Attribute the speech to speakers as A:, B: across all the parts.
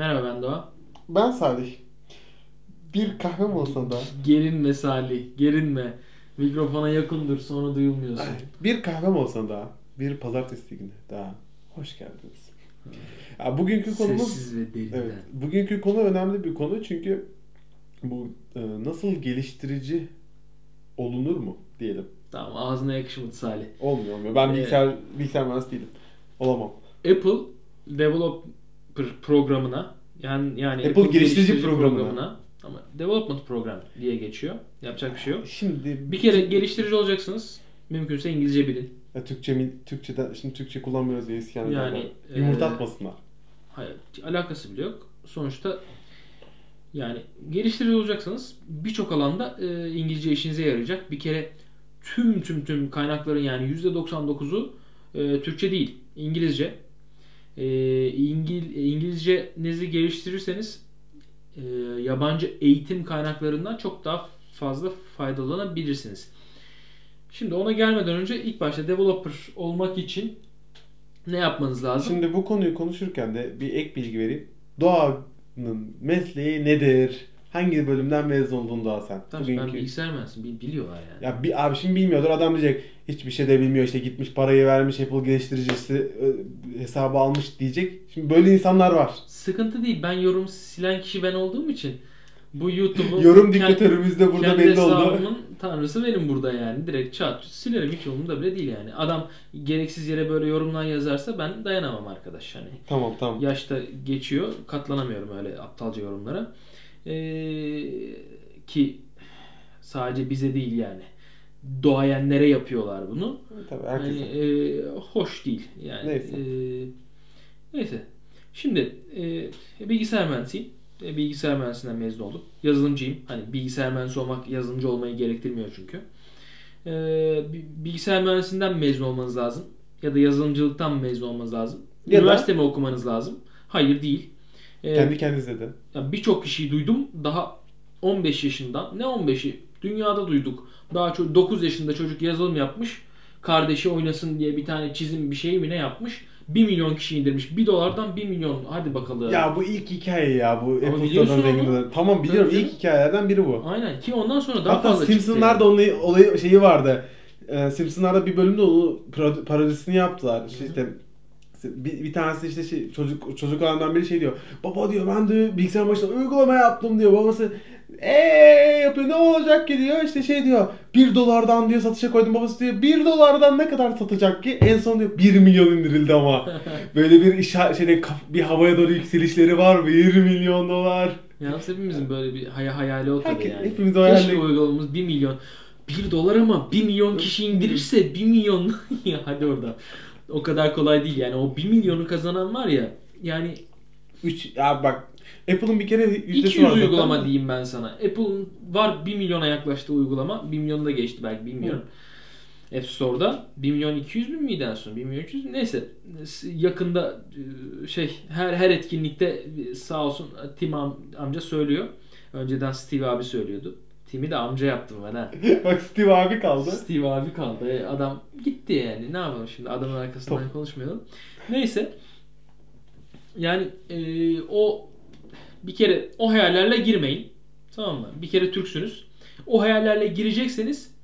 A: Merhaba ben Doğa.
B: Ben Salih. Bir kahve olsa da.
A: Gerinme Salih, gerinme. Mikrofona yakın dur sonra duyulmuyorsun.
B: Bir kahve olsa da. Bir pazartesi günü daha. Hoş geldiniz. Ya bugünkü konumuz
A: Sessiz ve derinden.
B: evet, bugünkü konu önemli bir konu çünkü bu e, nasıl geliştirici olunur mu diyelim.
A: Tamam ağzına yakışmadı Salih.
B: Olmuyor olmuyor. Ben
A: Evet.
B: bilgisayar bilgisayar mühendisi değilim. Olamam.
A: Apple Developer programına yani yani
B: Apple geliştirici programına.
A: ama development program diye geçiyor. Yapacak bir şey yok.
B: Şimdi
A: Bir kere geliştirici olacaksınız. Mümkünse İngilizce bilin.
B: Ya Türkçe mi Türkçeden şimdi Türkçe kullanmıyoruz diye isyan
A: Yani,
B: yani, Yumurta
A: e,
B: atmasınlar.
A: Hayır, alakası bile yok. Sonuçta yani geliştirici olacaksanız birçok alanda e, İngilizce işinize yarayacak. Bir kere tüm tüm tüm kaynakların yani %99'u e, Türkçe değil, İngilizce. E, İngil, İngilizcenizi geliştirirseniz yabancı eğitim kaynaklarından çok daha fazla faydalanabilirsiniz. Şimdi ona gelmeden önce ilk başta developer olmak için ne yapmanız lazım?
B: Şimdi bu konuyu konuşurken de bir ek bilgi vereyim. Doğanın mesleği nedir? Hangi bölümden mezun oldun Doğa sen?
A: Tabii
B: Bugünkü-
A: ben bilgisayar mühendisiyim. Bil- Biliyorlar yani.
B: Ya bir abi şimdi bilmiyordur adam diyecek hiçbir şey de bilmiyor işte gitmiş parayı vermiş Apple geliştiricisi e, hesabı almış diyecek. Şimdi böyle insanlar var.
A: Sıkıntı değil. Ben yorum silen kişi ben olduğum için bu YouTube'u
B: Yorum diktatörümüz de burada
A: kendi
B: belli oldu.
A: hesabımın tanrısı benim burada yani. Direkt çat silerim hiç umurumda bile değil yani. Adam gereksiz yere böyle yorumlar yazarsa ben dayanamam arkadaş hani.
B: Tamam tamam.
A: Yaşta geçiyor. Katlanamıyorum öyle aptalca yorumlara. Ee, ki sadece bize değil yani. Doğayenlere yapıyorlar bunu.
B: Tabii
A: Yani,
B: herkese.
A: e, hoş değil. Yani,
B: Neyse.
A: e, neyse. Şimdi e, bilgisayar mühendisiyim. E, bilgisayar mühendisinden mezun oldum. Yazılımcıyım. Hani bilgisayar mühendisi olmak yazılımcı olmayı gerektirmiyor çünkü. E, bi- bilgisayar mühendisinden mezun olmanız lazım. Ya da yazılımcılıktan mezun olmanız lazım.
B: Ya da-
A: Üniversite mi okumanız lazım? Hayır değil. E,
B: Kendi kendinize de.
A: ya Birçok kişiyi duydum. Daha 15 yaşından. Ne 15'i? Dünyada duyduk. Daha çok 9 yaşında çocuk yazılım yapmış. Kardeşi oynasın diye bir tane çizim bir şey mi ne yapmış? 1 milyon kişi indirmiş. 1 dolardan 1 milyon. Hadi bakalım.
B: Ya bu ilk hikaye ya bu Apple Store'dan zengin olan. Tamam biliyorum
A: Tabii
B: ilk hikayelerden biri bu.
A: Aynen ki ondan sonra daha
B: Hatta
A: fazla çıktı.
B: Simpsonlarda
A: yani.
B: onun olayı şeyi vardı. Ee, Simpsonlarda bir bölümde onu parod- parodisini yaptılar. İşte, işte bir, bir tanesi işte şey, çocuk çocuklardan biri şey diyor. Baba diyor ben de bilgisayar başında uygulama yaptım diyor. Babası eee yapıyor ne olacak ki diyor. İşte şey diyor 1 dolardan diyor satışa koydum. Babası diyor 1 dolardan ne kadar satacak ki? En son diyor 1 milyon indirildi ama. Böyle bir işaret şeyde bir havaya doğru yükselişleri var. 1 milyon dolar.
A: Yalnız hepimizin böyle bir hay- hayali o tabii
B: Herkes-
A: yani.
B: hepimiz o
A: Keşke
B: hayali-
A: uygulamamız 1 milyon. 1 dolar ama 1 milyon kişi indirirse 1 milyon hadi orada. O kadar kolay değil yani. O 1 milyonu kazanan var ya yani
B: 3 ya bak Apple'ın bir kere yüzdesi
A: 200
B: var zaten.
A: uygulama diyeyim ben sana. Apple'ın var 1 milyona yaklaştığı uygulama. 1 milyonu da geçti belki bilmiyorum. App Store'da 1 milyon 200 bin miydi en son? 1 milyon 300 bin neyse. Yakında şey her her etkinlikte sağ olsun Tim am- amca söylüyor. Önceden Steve abi söylüyordu. Tim'i de amca yaptım ben ha.
B: Bak Steve abi kaldı.
A: Steve abi kaldı. E, Adam gitti yani. Ne yapalım şimdi adamın arkasından
B: Top.
A: konuşmayalım. Neyse. Yani e, o bir kere o hayallerle girmeyin. Tamam mı? Bir kere Türksünüz. O hayallerle girecekseniz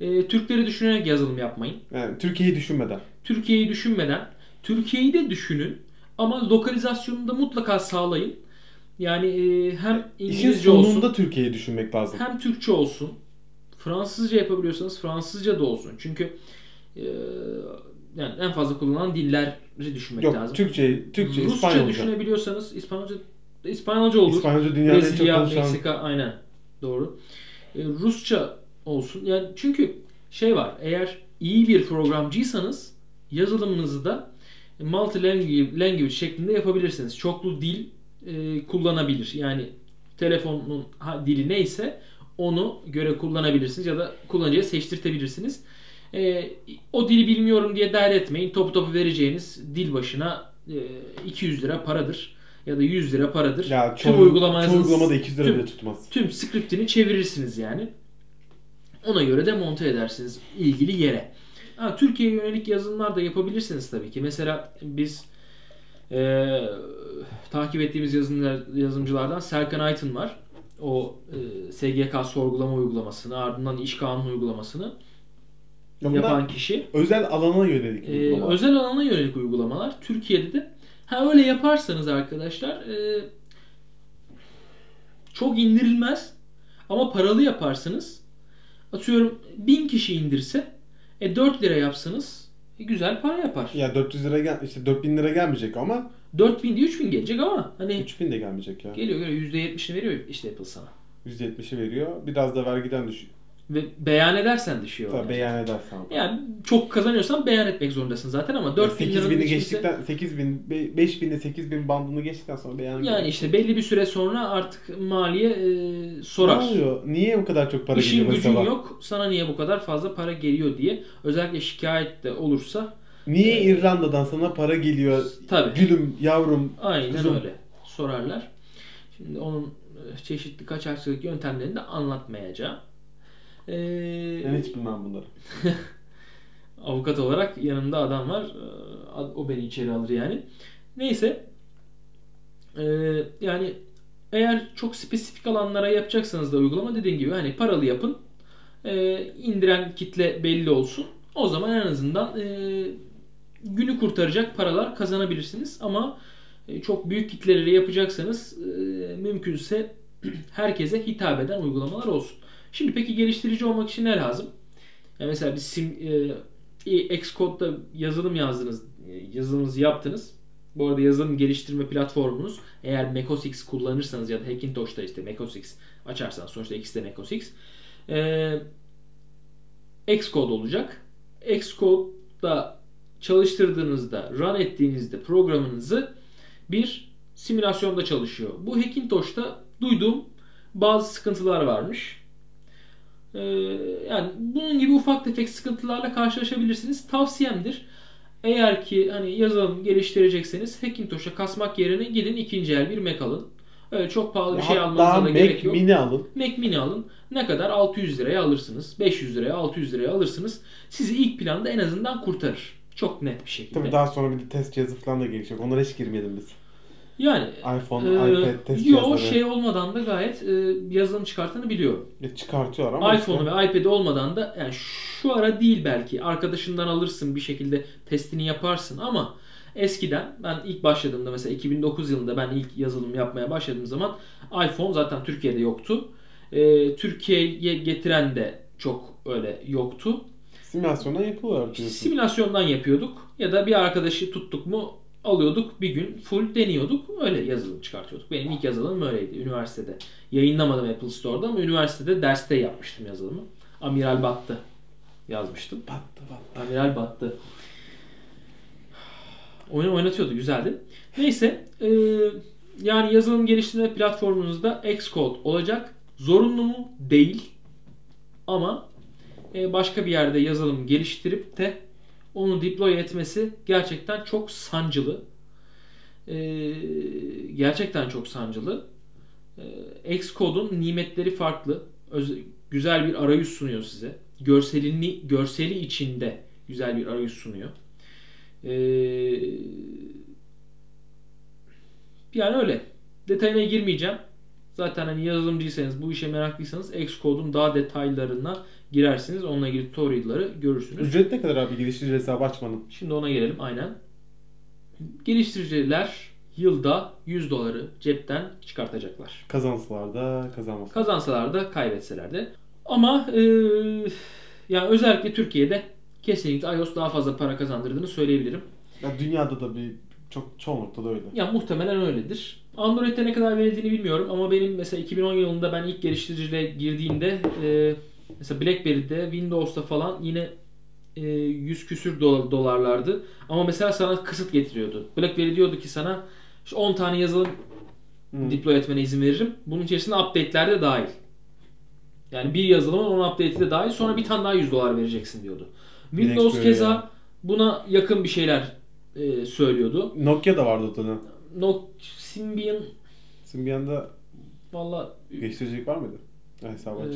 A: e, Türkleri düşünerek yazılım yapmayın.
B: Yani Türkiye'yi düşünmeden.
A: Türkiye'yi düşünmeden Türkiye'yi de düşünün ama lokalizasyonunu da mutlaka sağlayın. Yani e, hem
B: İşin
A: İngilizce
B: sonunda
A: olsun
B: Türkiye'yi düşünmek lazım.
A: hem Türkçe olsun. Fransızca yapabiliyorsanız Fransızca da olsun. Çünkü e, yani en fazla kullanılan dilleri düşünmek
B: Yok
A: lazım.
B: Türkçe, Türkçe,
A: Rusça
B: İspanyolca.
A: düşünebiliyorsanız İspanyolca İspanyolca olur.
B: İspanyolca dünyanın en çok
A: Brezilya,
B: konuşulan...
A: Meksika aynen. Doğru. E, Rusça olsun. Yani çünkü şey var. Eğer iyi bir programcıysanız yazılımınızı da multi language şeklinde yapabilirsiniz. Çoklu dil e, kullanabilir. Yani telefonun dili neyse onu göre kullanabilirsiniz ya da kullanıcıya seçtirtebilirsiniz. E, o dili bilmiyorum diye dert etmeyin. Topu topu vereceğiniz dil başına e, 200 lira paradır ya da 100 lira paradır.
B: Ya
A: tüm
B: çoğu,
A: uygulamanızın
B: çoğu uygulamada 200 lira
A: tüm-
B: bile tutmaz.
A: tüm skriptini çevirirsiniz yani. Ona göre de monte edersiniz ilgili yere. Ha, Türkiye'ye yönelik yazılımlar da yapabilirsiniz tabii ki. Mesela biz Ee, takip ettiğimiz yazımlar, yazımcılardan Serkan Aytın var. O e, SGK sorgulama uygulamasını ardından iş kanunu uygulamasını
B: bunlar
A: yapan kişi.
B: özel alana yönelik.
A: Ee,
B: uygulama.
A: özel alana yönelik uygulamalar. Türkiye'de de ha öyle yaparsanız arkadaşlar e, çok indirilmez ama paralı yaparsınız. Atıyorum 1000 kişi indirse e 4 lira yapsanız e, güzel para yapar.
B: Ya 400 lira gel işte 4000 lira gelmeyecek ama
A: 4000 değil 3000 gelecek ama hani
B: 3000 de gelmeyecek ya.
A: geliyor geliyor %70'ini veriyor işte Apple sana.
B: %70'i veriyor. Biraz da vergiden düşüyor.
A: Ve beyan edersen düşüyor.
B: Tabii
A: yani.
B: beyan edersen.
A: Yani çok kazanıyorsan beyan etmek zorundasın zaten ama 4000 liranın
B: 8000'i
A: içindeyse-
B: geçtikten 8000 5000 ile 8000 bandını geçtikten sonra beyan
A: yani işte belli bir süre sonra artık maliye e, sorar.
B: Ne oluyor? Niye bu kadar çok para
A: İşin
B: geliyor
A: gücün
B: mesela?
A: yok sana niye bu kadar fazla para geliyor diye özellikle şikayet de olursa
B: Niye
A: Ee,
B: İrlanda'dan sana para geliyor?
A: tabii
B: Gülüm, yavrum.
A: aynen
B: kızım.
A: öyle sorarlar. Şimdi onun e, çeşitli kaçakçılık yöntemlerini de anlatmayacağım. Ee,
B: Ben hiç bilmem bunları.
A: avukat olarak yanımda adam var. Ee, O beni içeri alır yani. Neyse. Ee, yani eğer çok spesifik alanlara yapacaksanız da uygulama dediğim gibi hani paralı yapın. Ee, indiren kitle belli olsun. O zaman en azından e, günü kurtaracak paralar kazanabilirsiniz. Ama e, çok büyük kitleleri yapacaksanız e, mümkünse herkese hitap eden uygulamalar olsun. Şimdi peki geliştirici olmak için ne lazım? Ya mesela bir sim, e, Xcode'da yazılım yazdınız, e, yazılımınızı yaptınız. Bu arada yazılım geliştirme platformunuz eğer macOS X kullanırsanız ya da Hackintosh'ta işte macOS X açarsanız sonuçta ikisi de macOS X. E, Xcode olacak. Xcode'da çalıştırdığınızda, run ettiğinizde programınızı bir simülasyonda çalışıyor. Bu Hackintosh'ta duyduğum bazı sıkıntılar varmış. Ee, yani bunun gibi ufak tefek sıkıntılarla karşılaşabilirsiniz. Tavsiyemdir. Eğer ki hani yazılım geliştirecekseniz Hackintosh'a kasmak yerine gidin ikinci el bir Mac alın. Öyle çok pahalı bir şey almanıza da
B: Mac
A: gerek yok.
B: Mini alın.
A: Mac Mini alın. Ne kadar? 600 liraya alırsınız. 500 liraya, 600 liraya alırsınız. Sizi ilk planda en azından kurtarır. Çok net bir şekilde.
B: Tabii daha sonra bir de test cihazı falan da gelecek. Onlara hiç girmeyelim biz.
A: Yani
B: iPhone,
A: e,
B: iPad test
A: yo,
B: cihazları.
A: şey olmadan da gayet e, yazılım çıkarttığını biliyorum.
B: E, çıkartıyorlar ama
A: iPhone'u ve iPad'i olmadan da yani şu ara değil belki arkadaşından alırsın bir şekilde testini yaparsın ama eskiden ben ilk başladığımda mesela 2009 yılında ben ilk yazılım yapmaya başladığım zaman iPhone zaten Türkiye'de yoktu. Ee, Türkiye'ye getiren de çok öyle yoktu.
B: simülasyondan yapıyorlar diyorsun.
A: Simülasyondan yapıyorduk ya da bir arkadaşı tuttuk mu alıyorduk bir gün full deniyorduk öyle yazılım çıkartıyorduk. Benim ilk yazılımım öyleydi üniversitede. Yayınlamadım Apple Store'da ama üniversitede derste yapmıştım yazılımı. Amiral battı yazmıştım.
B: Battı battı.
A: Amiral battı. Oyunu oynatıyordu güzeldi. Neyse e, yani yazılım geliştirme platformunuzda Xcode olacak. Zorunlu mu? Değil. Ama e, başka bir yerde yazılım geliştirip de onu deploy etmesi gerçekten çok sancılı. E, gerçekten çok sancılı. E, Xcode'un nimetleri farklı. Öz- güzel bir arayüz sunuyor size. Görselini görseli içinde güzel bir arayüz sunuyor. E, yani öyle. Detayına girmeyeceğim. Zaten hani yazılımcıysanız, bu işe meraklıysanız Xcode'un daha detaylarına girersiniz. Onunla ilgili tutorial'ları görürsünüz.
B: Ücret ne kadar abi geliştirici hesabı açmanın?
A: Şimdi ona gelelim aynen. Geliştiriciler yılda 100 doları cepten çıkartacaklar.
B: Kazansalar da kazanmasalar.
A: Kazansalar da kaybetseler de. Ama e, yani özellikle Türkiye'de kesinlikle iOS daha fazla para kazandırdığını söyleyebilirim.
B: Ya dünyada da bir çok çoğunlukta da öyle.
A: Ya muhtemelen öyledir. Android'de ne kadar verildiğini bilmiyorum ama benim mesela 2010 yılında ben ilk geliştiriciliğe girdiğimde e, mesela BlackBerry'de, Windows'ta falan yine e, 100 küsür dolar, dolarlardı. Ama mesela sana kısıt getiriyordu. BlackBerry diyordu ki sana işte 10 tane yazılım
B: Hı.
A: deploy etmene izin veririm. Bunun içerisinde update'ler de dahil. Yani bir yazılımın 10 update'i de dahil. Sonra bir tane daha 100 dolar vereceksin diyordu. Windows
B: BlackBerry
A: keza
B: ya.
A: buna yakın bir şeyler e, söylüyordu.
B: Nokia da vardı o dönem.
A: No, Symbian
B: Symbian'da
A: valla
B: geliştiricilik var mıydı? Hesabı aç.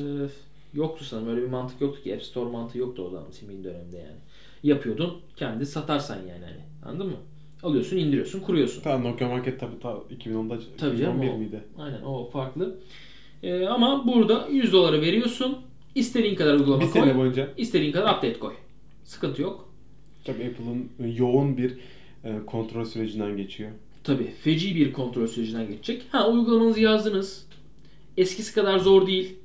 A: Yoktu sanırım. Öyle bir mantık yoktu ki. App Store mantığı yoktu o zaman Symbian döneminde yani. Yapıyordun. Kendi satarsan yani. Hani. Anladın mı? Alıyorsun, indiriyorsun, kuruyorsun.
B: Tamam Nokia Market tabii ta 2010'da
A: Tabii canım
B: 2011
A: o,
B: miydi?
A: Aynen o farklı. Ee, ama burada 100 dolara veriyorsun. İstediğin kadar uygulama
B: Bir
A: koy.
B: sene boyunca
A: istediğin kadar update koy. Sıkıntı yok.
B: tabii Apple'ın yoğun bir e, kontrol sürecinden geçiyor.
A: Tabii feci bir kontrol sürecinden geçecek. Ha uygulamanızı yazdınız. Eskisi kadar zor değil.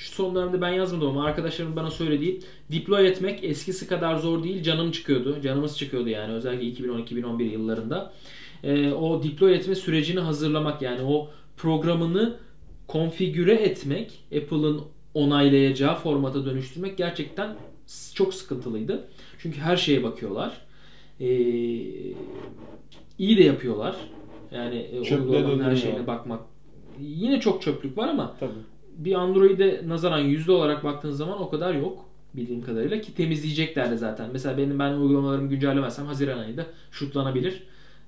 A: Şu dönemde ben yazmadım ama arkadaşlarım bana söylediği deploy etmek eskisi kadar zor değil. Canım çıkıyordu. Canımız çıkıyordu yani özellikle 2010-2011 yıllarında. Ee, o deploy etme sürecini hazırlamak yani o programını konfigüre etmek, Apple'ın onaylayacağı formata dönüştürmek gerçekten çok sıkıntılıydı. Çünkü her şeye bakıyorlar. Ee, iyi de yapıyorlar. Yani e,
B: Çöple
A: uygulamanın her şeyine bakmak. Yine çok çöplük var ama
B: Tabii.
A: Bir Android'e nazaran yüzde olarak baktığın zaman o kadar yok bildiğim kadarıyla ki temizleyecekler de zaten. Mesela benim ben uygulamalarımı güncellemezsem Haziran ayında şutlanabilir.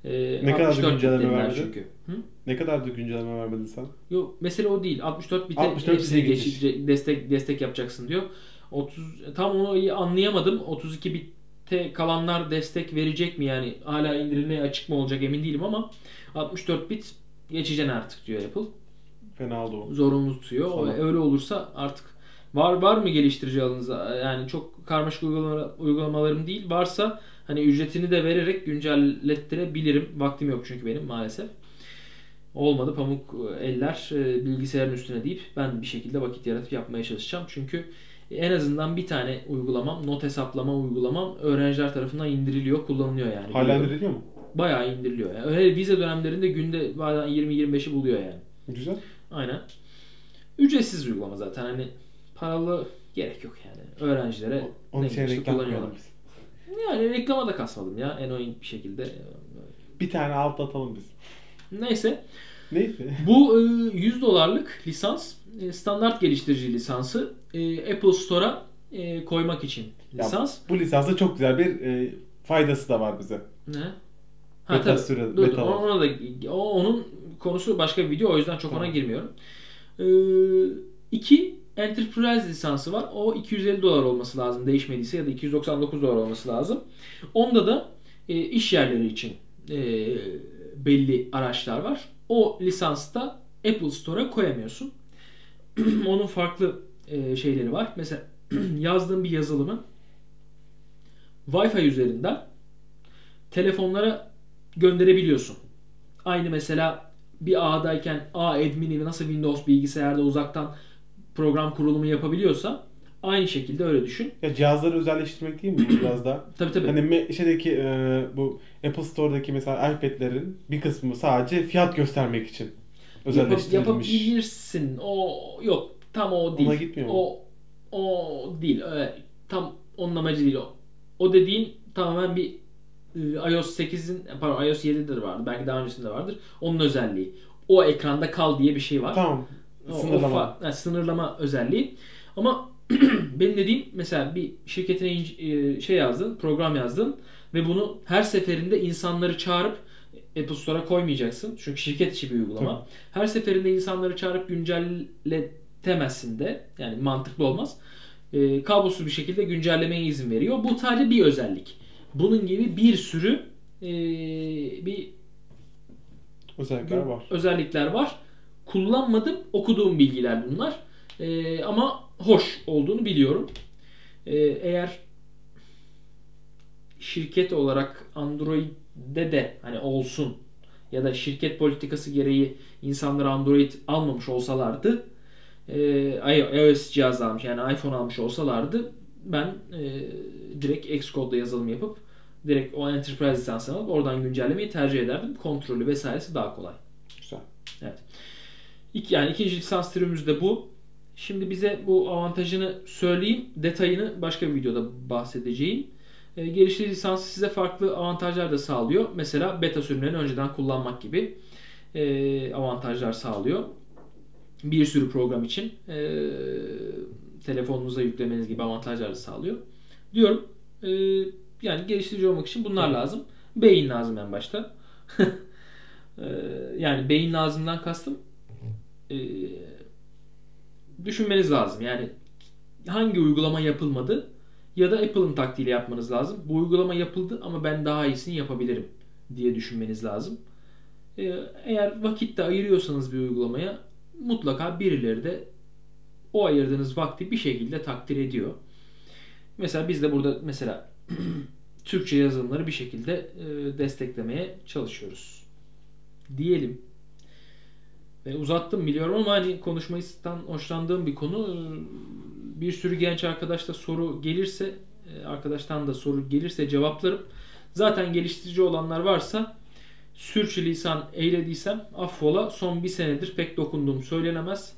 A: Ee,
B: Ne kadar da
A: 64
B: güncelleme
A: dediler
B: vermedi?
A: Çünkü. Hı?
B: Ne kadar da güncelleme vermedin sen?
A: Yok mesele o değil. 64 bite
B: 64
A: hepsine
B: bite geçiş.
A: geçici- destek destek yapacaksın diyor. 30 tam onu anlayamadım. 32 bitte kalanlar destek verecek mi yani hala indirilmeye açık mı olacak emin değilim ama 64 bit geçeceksin artık diyor Apple.
B: Fena oldu o.
A: Zorunlu tutuyor.
B: Tamam.
A: Öyle olursa artık var var mı geliştirici alanınıza? Yani çok karmaşık uygulama, uygulamalarım değil. Varsa hani ücretini de vererek güncellettirebilirim. Vaktim yok çünkü benim maalesef. Olmadı pamuk eller e, bilgisayarın üstüne deyip ben bir şekilde vakit yaratıp yapmaya çalışacağım. Çünkü en azından bir tane uygulamam, not hesaplama uygulamam öğrenciler tarafından indiriliyor, kullanılıyor yani.
B: Hala indiriliyor mu?
A: Bayağı indiriliyor. Yani öyle vize dönemlerinde günde bazen 20-25'i buluyor yani.
B: Güzel.
A: Aynen. Ücretsiz uygulama zaten hani paralı gerek yok yani. Öğrencilere
B: Onun
A: ne
B: için reklam
A: kullanıyorlar. Yani reklama da kasmadım ya en bir şekilde.
B: Bir tane alt atalım biz.
A: Neyse.
B: Neyse.
A: Bu e, 100 dolarlık lisans e, standart geliştirici lisansı e, Apple Store'a e, koymak için
B: Ya,
A: lisans.
B: bu lisansta çok güzel bir e, faydası da var bize.
A: Ne?
B: Beta
A: tabii.
B: süre-
A: Dur, dur.
B: beta var.
A: ona da o, onun konusu başka bir video o yüzden çok
B: Tamam.
A: ona girmiyorum. Ee, iki Enterprise lisansı var. O 250 dolar olması lazım değişmediyse ya da 299 dolar olması lazım. Onda da e, iş yerleri için e, belli araçlar var. O lisansta Apple Store'a koyamıyorsun. Onun farklı e, şeyleri var. Mesela yazdığın bir yazılımı Wi-Fi üzerinden telefonlara gönderebiliyorsun. Aynı mesela bir ağdayken ağ admini nasıl Windows bilgisayarda uzaktan program kurulumu yapabiliyorsa aynı şekilde öyle düşün.
B: Ya cihazları özelleştirmek değil mi biraz da?
A: Tabii tabii.
B: Hani şeydeki e, bu Apple Store'daki mesela iPad'lerin bir kısmı sadece fiyat göstermek için özelleştirilmiş.
A: yapabilirsin. O yok. Tam o değil.
B: Ona gitmiyor mu?
A: O o değil. Öyle, tam onun amacı değil o. O dediğin tamamen bir iOS 8'in pardon iOS 7'de de vardı. Belki daha öncesinde vardır. Onun özelliği. O ekranda kal diye bir şey var.
B: Tamam.
A: O- o
B: Sınırlama.
A: fa- yani sınırlama özelliği. Ama benim dediğim mesela bir şirketine e, şey yazdın, program yazdın ve bunu her seferinde insanları çağırıp Apple Store'a koymayacaksın. Çünkü şirket içi bir uygulama. Her seferinde insanları çağırıp güncelletemezsin de. Yani mantıklı olmaz. E, kablosuz bir şekilde güncellemeye izin veriyor. Bu sadece bir özellik. Bunun gibi bir sürü e, bir
B: Özellikler var.
A: özellikler var. Kullanmadım, okuduğum bilgiler bunlar. Ee, ama hoş olduğunu biliyorum. Ee, eğer şirket olarak Android'de de hani olsun ya da şirket politikası gereği insanlar Android almamış olsalardı e, iOS cihaz almış yani iPhone almış olsalardı ben e, direkt Xcode'da yazılım yapıp direkt o Enterprise lisansını alıp oradan güncellemeyi tercih ederdim. Kontrolü vesairesi daha kolay.
B: Güzel.
A: Evet. İki, yani ikinci lisans türümüz de bu. Şimdi bize bu avantajını söyleyeyim. Detayını başka bir videoda bahsedeceğim. E, geliştirici lisansı size farklı avantajlar da sağlıyor. Mesela beta sürümlerini önceden kullanmak gibi e, avantajlar sağlıyor. Bir sürü program için e, telefonunuza yüklemeniz gibi avantajlar sağlıyor. Diyorum. E, yani geliştirici olmak için bunlar lazım. Beyin lazım en başta. E, yani beyin lazımdan kastım e, düşünmeniz lazım. Yani hangi uygulama yapılmadı ya da Apple'ın taktiğiyle yapmanız lazım. Bu uygulama yapıldı ama ben daha iyisini yapabilirim diye düşünmeniz lazım. Ee, eğer vakit de ayırıyorsanız bir uygulamaya mutlaka birileri de o ayırdığınız vakti bir şekilde takdir ediyor. Mesela biz de burada mesela Türkçe yazılımları bir şekilde e, desteklemeye çalışıyoruz. Diyelim. Ve uzattım biliyorum ama hani konuşmayısından hoşlandığım bir konu. Bir sürü genç arkadaşta soru gelirse, e, arkadaştan da soru gelirse cevaplarım. Zaten geliştirici olanlar varsa sürçülisan eylediysem affola. Son bir senedir pek dokunduğum söylenemez.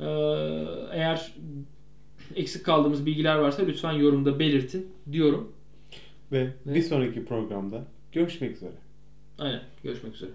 A: Ee, eğer eksik kaldığımız bilgiler varsa lütfen yorumda belirtin diyorum.
B: Ve bir sonraki programda görüşmek üzere.
A: Aynen. Görüşmek üzere.